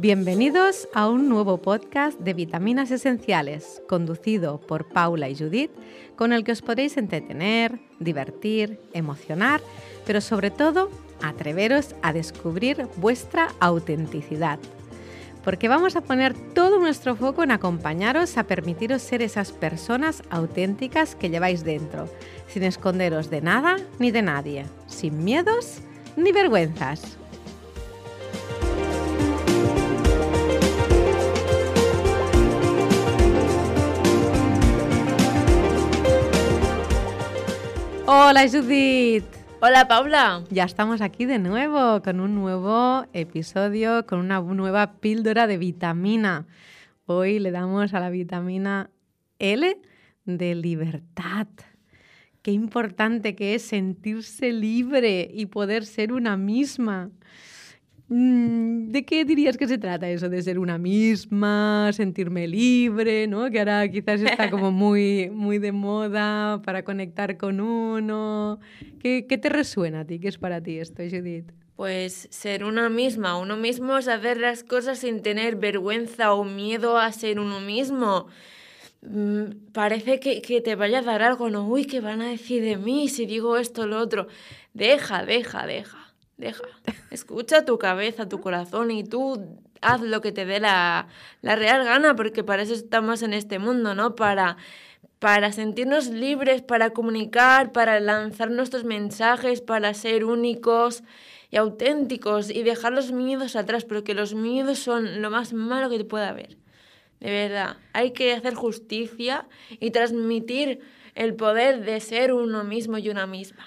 Bienvenidos a un nuevo podcast de Vitaminas Esenciales, conducido por Paula y Judith, con el que os podéis entretener, divertir, emocionar, pero sobre todo atreveros a descubrir vuestra autenticidad. Porque vamos a poner todo nuestro foco en acompañaros a permitiros ser esas personas auténticas que lleváis dentro, sin esconderos de nada ni de nadie, sin miedos ni vergüenzas. Hola Judith. Hola Paula. Ya estamos aquí de nuevo con un nuevo episodio, con una nueva píldora de vitamina. Hoy le damos a la vitamina L de libertad. Qué importante que es sentirse libre y poder ser una misma. Mm, ¿De qué dirías que se trata eso de ser una misma, sentirme libre, ¿no? Que ahora quizás está como muy, muy de moda para conectar con uno. ¿Qué, ¿Qué, te resuena a ti? ¿Qué es para ti esto, Judith? Pues ser una misma, uno mismo es hacer las cosas sin tener vergüenza o miedo a ser uno mismo. Mm, parece que, que te vaya a dar algo, ¿no? Uy, ¿qué van a decir de mí si digo esto o lo otro? Deja, deja, deja deja, escucha tu cabeza, tu corazón y tú haz lo que te dé la, la real gana, porque para eso estamos en este mundo, ¿no? Para, para sentirnos libres, para comunicar, para lanzar nuestros mensajes, para ser únicos y auténticos y dejar los miedos atrás, porque los miedos son lo más malo que te pueda haber. De verdad, hay que hacer justicia y transmitir el poder de ser uno mismo y una misma.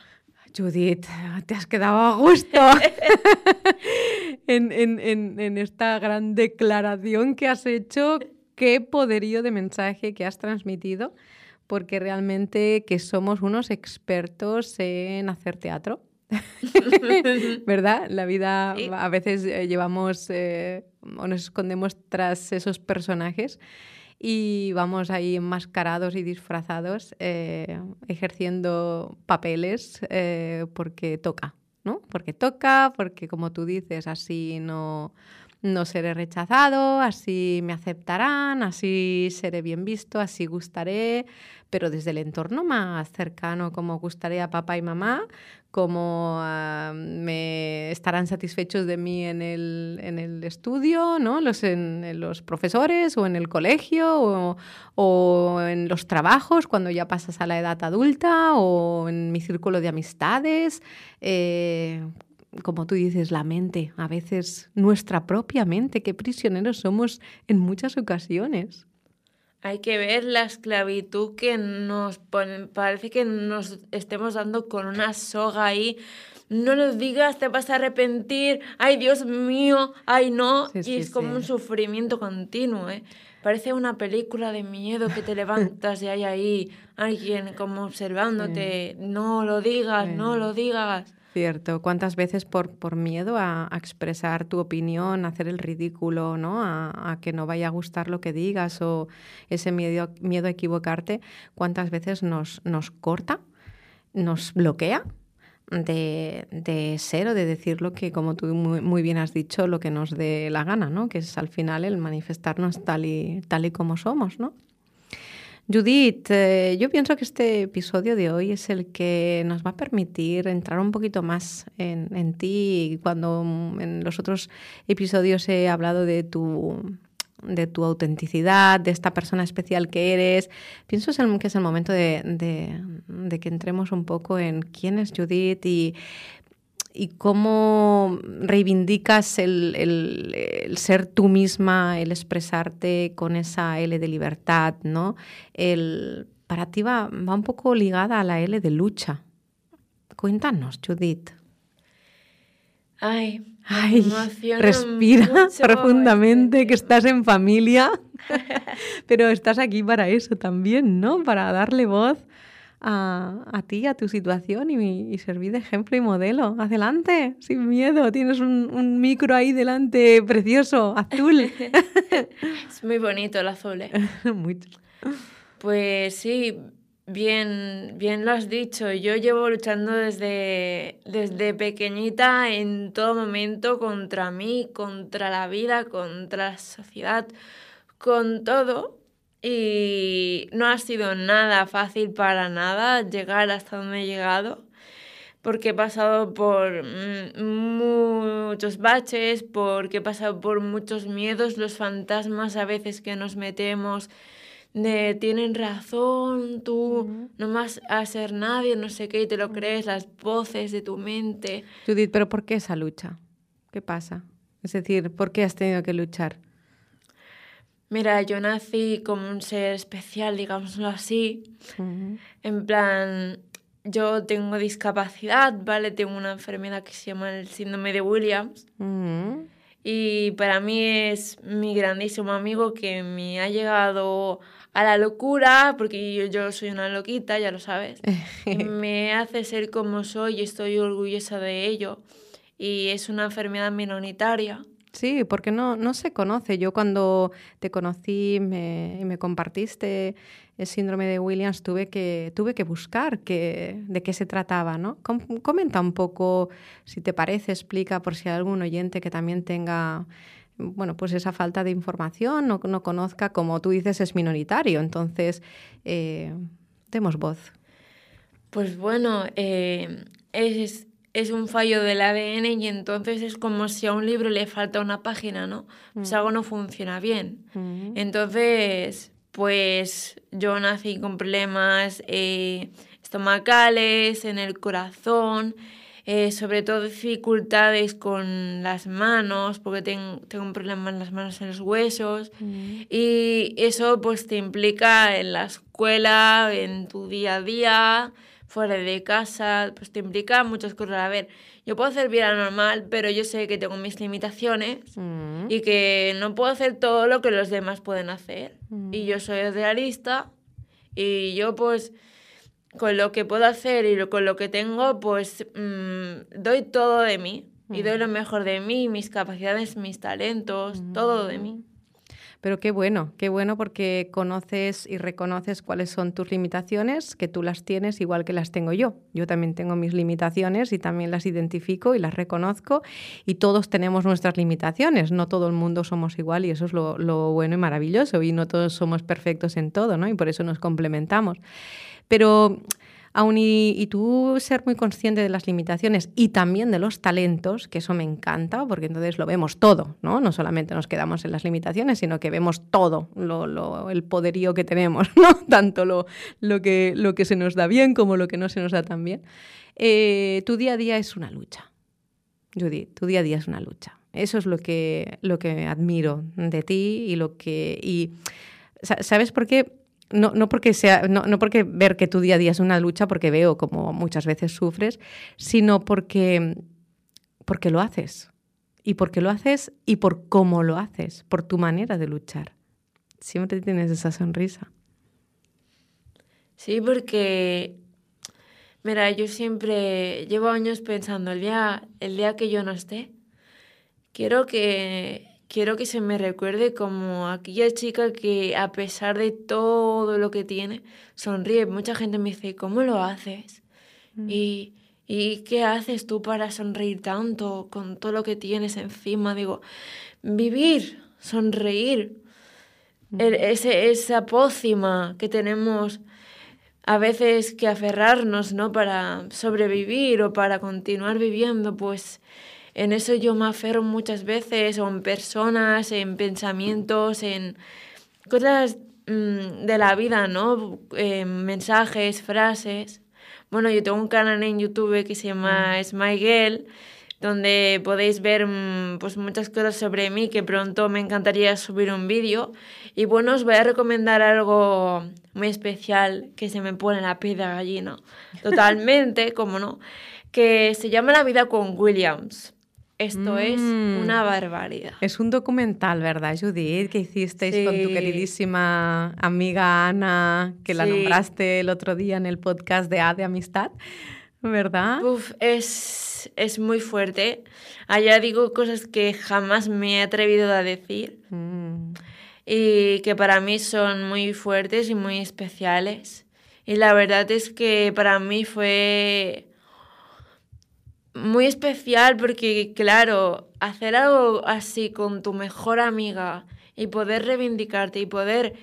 Judith, te has quedado a gusto en, en, en, esta gran declaración que has hecho. Qué poderío de mensaje que has transmitido, porque realmente que somos unos expertos en hacer teatro. ¿Verdad? La vida a veces eh, llevamos eh, o nos escondemos tras esos personajes y vamos ahí enmascarados y disfrazados eh, ejerciendo papeles eh, porque toca, ¿no? Porque toca, porque como tú dices, así no, no seré rechazado, así me aceptarán, así seré bien visto, así gustaré, pero desde el entorno más cercano, como gustaré a papá y mamá, como ah, me estarán satisfechos de mí en el, en el estudio, ¿no? los, en, los profesores o en el colegio o, o, en los trabajos cuando ya pasas a la edad adulta o en mi círculo de amistades. Eh, como tú dices, la mente, a veces nuestra propia mente, qué prisioneros somos en muchas ocasiones. Hay que ver la esclavitud que nos pone, parece que nos estemos dando con una soga ahí. No lo digas, te vas a arrepentir. Ay, Dios mío, ay, no. y es como un sufrimiento continuo, ¿eh? Parece una película de miedo que te levantas y hay ahí alguien como observándote. No lo digas, no lo digas. Cierto. ¿Cuántas veces por, por miedo a, expresar tu opinión, a hacer el ridículo, ¿no? A, que no vaya a gustar lo que digas o ese miedo, miedo a equivocarte, cuántas veces nos, nos corta, nos bloquea de, ser o de decir lo que, como tú muy, muy, bien has dicho, lo que nos dé la gana, ¿no? Que es al final el manifestarnos tal y, tal y como somos, ¿no? Judith, eh, yo pienso que este episodio de hoy es el que nos va a permitir entrar un poquito más en, ti. Cuando en los otros episodios he hablado de tu, de tu autenticidad, de esta persona especial que eres, pienso que es el momento de, de que entremos un poco en quién es Judith y y cómo reivindicas el, ser tú misma, el expresarte con esa L de libertad, ¿no? El, para ti va, va un poco ligada a la L de lucha. Cuéntanos, Judith. Ay, Ay, respira profundamente, que estás en familia, pero estás aquí para eso también, ¿no? Para darle voz a, ti, a tu situación y, servir de ejemplo y modelo. Adelante, sin miedo, tienes un, un micro ahí delante precioso, azul. es muy bonito el azul, ¿eh? Mucho. Pues sí, Bien, bien lo has dicho. Yo llevo luchando desde, desde pequeñita en todo momento contra mí, contra la vida, contra la sociedad, con todo. Y no ha sido nada fácil para nada llegar hasta donde he llegado, porque he pasado por mm, muchos baches, porque he pasado por muchos miedos, los fantasmas a veces que nos metemos de tienen razón, tú no vas a ser nadie, no sé qué, y te lo crees, las voces de tu mente. Judith, pero ¿por qué esa lucha? ¿Qué pasa? Es decir, ¿por qué has tenido que luchar? Mira, yo nací como un ser especial, digámoslo así. En plan, yo tengo discapacidad, ¿vale? Tengo una enfermedad que se llama el síndrome de Williams. Y para mí es mi grandísimo amigo que me ha llegado a la locura, porque yo, soy una loquita, ya lo sabes. me hace ser como soy y estoy orgullosa de ello. Y es una enfermedad minoritaria. Sí, porque no, no se conoce. Yo cuando te conocí y me, me, compartiste el síndrome de Williams, tuve que, tuve que buscar que, de qué se trataba. ¿no? comenta un poco, si te parece, explica por si hay algún oyente que también tenga bueno, pues esa falta de información, no, no conozca, como tú dices, es minoritario. Entonces, eh, demos voz. Pues bueno, eh, es, es, un fallo del ADN y entonces es como si a un libro le falta una página, ¿no? Pues mm. algo no funciona bien. Mm. Entonces, pues yo nací con problemas eh, estomacales, en el corazón, eh, sobre todo dificultades con las manos, porque tengo, tengo un problema en las manos, en los huesos, mm. y eso pues te implica en la escuela, en tu día a día, fuera de casa, pues te implica muchas cosas. A ver, yo puedo hacer vida normal, pero yo sé que tengo mis limitaciones mm. y que no puedo hacer todo lo que los demás pueden hacer. Y mm. yo soy realista y yo pues con lo que puedo hacer y con lo que tengo, pues mm, doy todo de mí. Y doy lo mejor de mí, mis capacidades, mis talentos, todo de mí. Pero qué bueno, qué bueno porque conoces y reconoces cuáles son tus limitaciones, que tú las tienes igual que las tengo yo. Yo también tengo mis limitaciones y también las identifico y las reconozco y todos tenemos nuestras limitaciones. No todo el mundo somos igual y eso es lo, bueno y maravilloso y no todos somos perfectos en todo, ¿no? Y por eso nos complementamos. Pero aún y, tú ser muy consciente de las limitaciones y también de los talentos, que eso me encanta, porque entonces lo vemos todo, ¿no? No solamente nos quedamos en las limitaciones, sino que vemos todo, el poderío que tenemos, ¿no? Tanto lo, que, lo que se nos da bien como lo que no se nos da tan bien. Eh, tu día a día es una lucha. Judy, tu día a día es una lucha. Eso es lo que, lo que admiro de ti y lo que... Y, ¿Sabes por qué? No, no, porque sea, no, no, porque ver que tu día a día es una lucha, porque veo como muchas veces sufres, sino porque, porque lo haces. Y porque lo haces y por cómo lo haces, por tu manera de luchar. Siempre tienes esa sonrisa. Sí, porque, mira, yo siempre llevo años pensando, el día, el día que yo no esté, quiero que quiero que se me recuerde como aquella chica que a pesar de todo lo que tiene, sonríe. Mucha gente me dice, ¿cómo lo haces? Mm. Y, ¿Y qué haces tú para sonreír tanto con todo lo que tienes encima? Digo, vivir, sonreír. Mm. ese, esa pócima que tenemos a veces que aferrarnos, ¿no? Para sobrevivir o para continuar viviendo, pues en eso yo me aferro muchas veces, o en personas, en pensamientos, en cosas mm, de la vida, ¿no? mensajes, frases. Bueno, yo tengo un canal en YouTube que se llama mm. Smile donde podéis ver mm, pues muchas cosas sobre mí que pronto me encantaría subir un vídeo. Y bueno, os voy a recomendar algo muy especial que se me pone la piel de gallina, totalmente, como no, que se llama La vida con Williams. Esto es Mm. una barbaridad. Es un documental, ¿verdad, Judith? Que hicisteis con tu Sí. queridísima amiga Ana, que la Sí. nombraste el otro día en el podcast de A de Amistad, ¿verdad? Uf, es, es muy fuerte. Allá digo cosas que jamás me he atrevido a decir Mm. y que para mí son muy fuertes y muy especiales. Y la verdad es que para mí fue muy especial porque, claro, hacer algo así con tu mejor amiga y poder reivindicarte y poder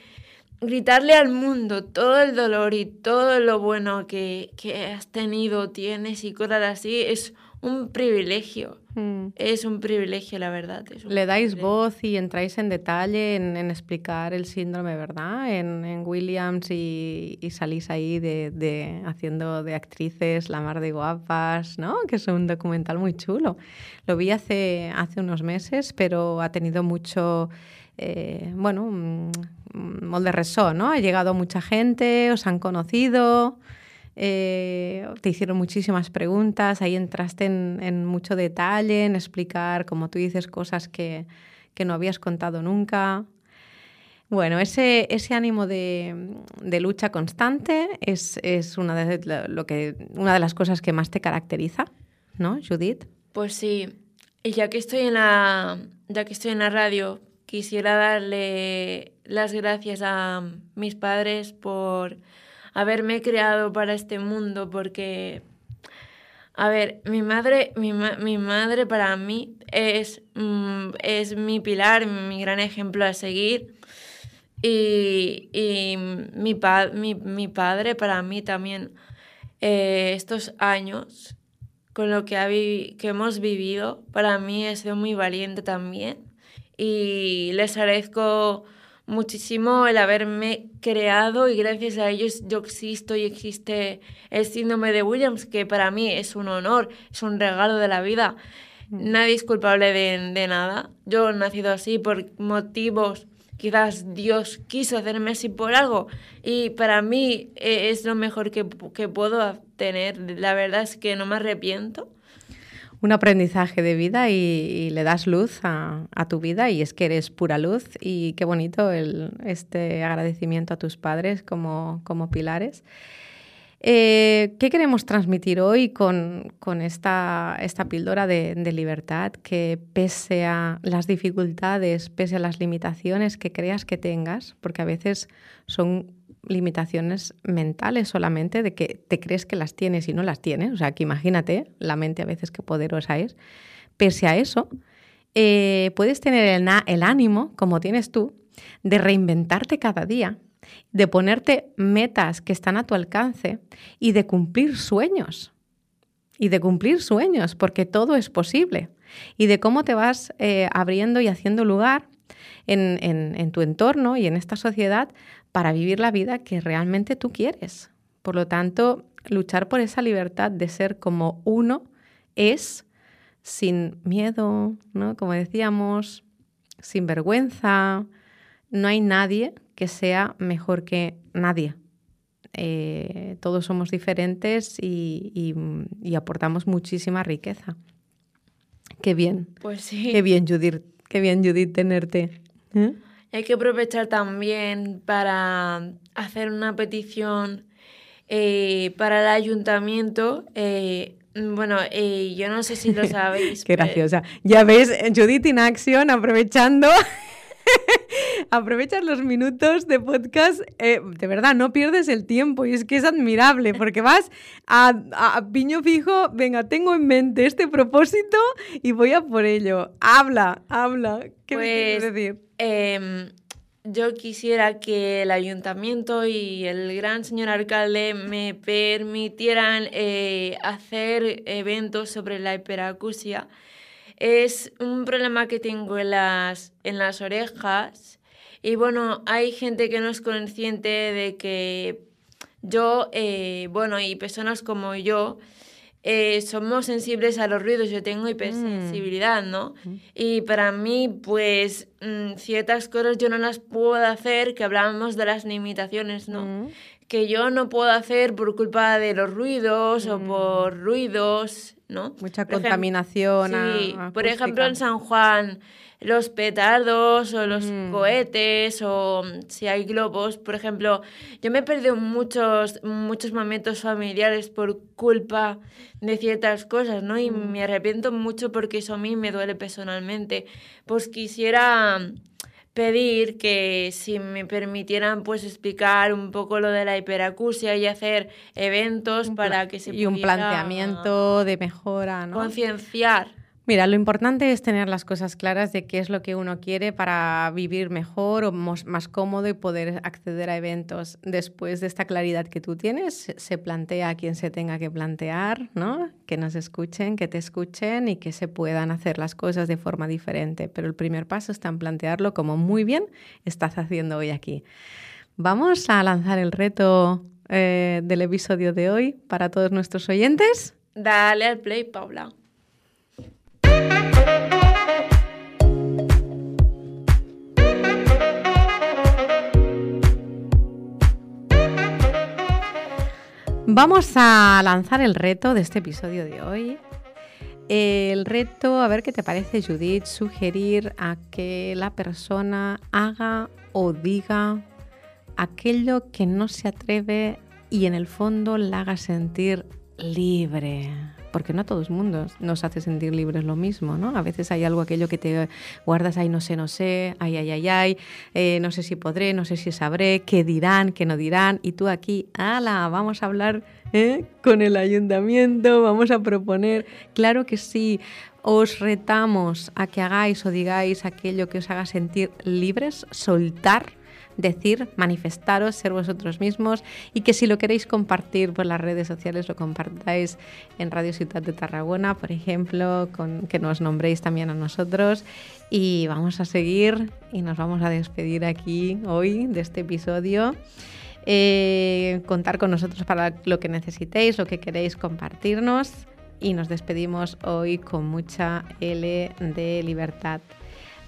gritarle al mundo todo el dolor y todo lo bueno que, que has tenido, tienes y cosas así, es un privilegio. Mm. Es un privilegio, la verdad. Le dais privilegio. voz y entráis en detalle en, en explicar el síndrome, ¿verdad? En, en Williams y, y salís ahí de, de- haciendo de actrices la mar de guapas, ¿no? Que es un documental muy chulo. Lo vi hace, hace unos meses, pero ha tenido mucho, eh, bueno, un, un molt de ressò, ¿no? Ha llegado mucha gente, os han conocido. Eh, te hicieron muchísimas preguntas, ahí entraste en, en mucho detalle, en explicar, como tú dices, cosas que, que no habías contado nunca. Bueno, ese, ese ánimo de, de lucha constante es, es una, de, lo- que, una de las cosas que más te caracteriza, ¿no, Judith? Pues sí, y ya que estoy en la, ya que estoy en la radio, quisiera darle las gracias a mis padres por haberme creado para este mundo, porque, a ver, mi madre, mi, ma- mi madre para mí es, mm, es mi pilar, mi gran ejemplo a seguir. Y, y mi, pa- mi, mi padre para mí también, eh, estos años con lo que, ha que hemos vivido, para mí ha sido muy valiente también. Y les agradezco muchísimo el haberme creado y gracias a ellos yo existo y existe el síndrome de Williams, que para mí es un honor, es un regalo de la vida. Nadie es culpable de, de nada. Yo he nacido así por motivos, quizás Dios quiso hacerme así por algo y para mí eh, es lo mejor que, que puedo tener. La verdad es que no me arrepiento. Un aprendizaje de vida y, le das luz a, tu vida y es que eres pura luz y qué bonito este agradecimiento a tus padres como, como pilares. Eh, ¿Qué queremos transmitir hoy con, con esta, esta píldora de, de libertad? Que pese a las dificultades, pese a las limitaciones que creas que tengas, porque a veces son limitaciones mentales solamente, de que te crees que las tienes y no las tienes, o sea, que imagínate la mente a veces qué poderosa es, pese a eso, eh, puedes tener el, el ánimo, como tienes tú, de reinventarte cada día, de ponerte metas que están a tu alcance y de cumplir sueños. Y de cumplir sueños, porque todo es posible. Y de cómo te vas eh, abriendo y haciendo lugar en- en tu entorno y en esta sociedad para vivir la vida que realmente tú quieres. Por lo tanto, luchar por esa libertad de ser como uno es sin miedo, ¿no? Como decíamos, sin vergüenza. No hay nadie que sea mejor que nadie. Eh, todos somos diferentes y, y- y aportamos muchísima riqueza. Qué bien, Pues sí. qué bien, Judith, qué bien, Judith, tenerte. ¿Eh? Hay que aprovechar también para hacer una petición eh, para el ayuntamiento. eh, bueno, eh, yo no sé si lo sabéis. Qué pero- graciosa. Ya ves, Judith in action, aprovechando. Aprovechas los minutos de podcast, eh, de verdad, no pierdes el tiempo y es que es admirable porque vas a, a- a piño fijo, venga, tengo en mente este propósito y voy a por ello. Habla, habla. ¿Qué me quieres Pues, decir? Em, yo quisiera que el ayuntamiento y el gran señor alcalde me permitieran eh, hacer eventos sobre la hiperacusia. Es un problema que tengo en las, en las orejas. Y bueno, hay gente que no es consciente de que yo, eh, bueno, y personas como yo, eh, somos sensibles a los ruidos, yo tengo hipersensibilidad, ¿no? Y para mí, pues mm, ciertas cosas yo no las puedo hacer, que hablábamos de las limitaciones, ¿no? Que yo no puedo hacer por culpa de los ruidos o por ruidos, ¿no? Mucha contaminación. Sí, por ejemplo en San Juan los petardos o los mm. cohetes o mm, si hay globos. Por ejemplo, yo me he perdido muchos, muchos momentos familiares por culpa de ciertas cosas, ¿no? Y mm. me arrepiento mucho porque eso a mí me duele personalmente. Pues quisiera pedir que si me permitieran pues explicar un poco lo de la hiperacusia y hacer eventos para que se y un planteamiento de mejora, ¿no? Concienciar Mira, lo importante es tener las cosas claras de qué es lo que uno quiere para vivir mejor o más cómodo y poder acceder a eventos. Después de esta claridad que tú tienes, se plantea a quien se tenga que plantear, ¿no? Que nos escuchen, que te escuchen y que se puedan hacer las cosas de forma diferente. Pero el primer paso está en plantearlo como muy bien estás haciendo hoy aquí. Vamos a lanzar el reto eh, del episodio de hoy para todos nuestros oyentes. Dale al play, Paula. Vamos a lanzar el reto de este episodio de hoy. El reto, a ver qué te parece Judith, sugerir a que la persona haga o diga aquello que no se atreve y en el fondo la haga sentir libre porque no a todo el mundo nos hace sentir libres lo mismo, ¿no? A veces hay algo aquello que te guardas ahí, no sé, no sé, ay, ay, ay, ay, eh, no sé si podré, no sé si sabré, qué dirán, qué no dirán, y tú aquí, ala, vamos a hablar ¿eh? con el ayuntamiento, vamos a proponer, claro que sí, os retamos a que hagáis o digáis aquello que os haga sentir libres, soltar decir, manifestaros, ser vosotros mismos y que si lo queréis compartir por las redes sociales lo compartáis en Radio Ciudad de Tarragona, por ejemplo, con, que nos nombréis también a nosotros y vamos a seguir y nos vamos a despedir aquí hoy de este episodio. Eh, contar con nosotros para lo que necesitéis, lo que queréis compartirnos y nos despedimos hoy con mucha L de libertad.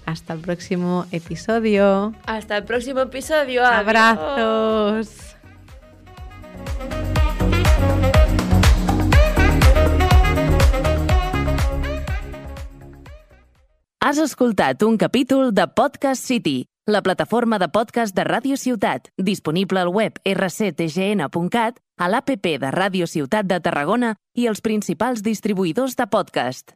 Hasta el próximo episodio. Hasta el próximo episodio. Abrazos. Has escoltat un capítol de Podcast City, la plataforma de podcast de Ràdio Ciutat, disponible al web rctgn.cat, a l'APP de Ràdio Ciutat de Tarragona i els principals distribuïdors de podcast.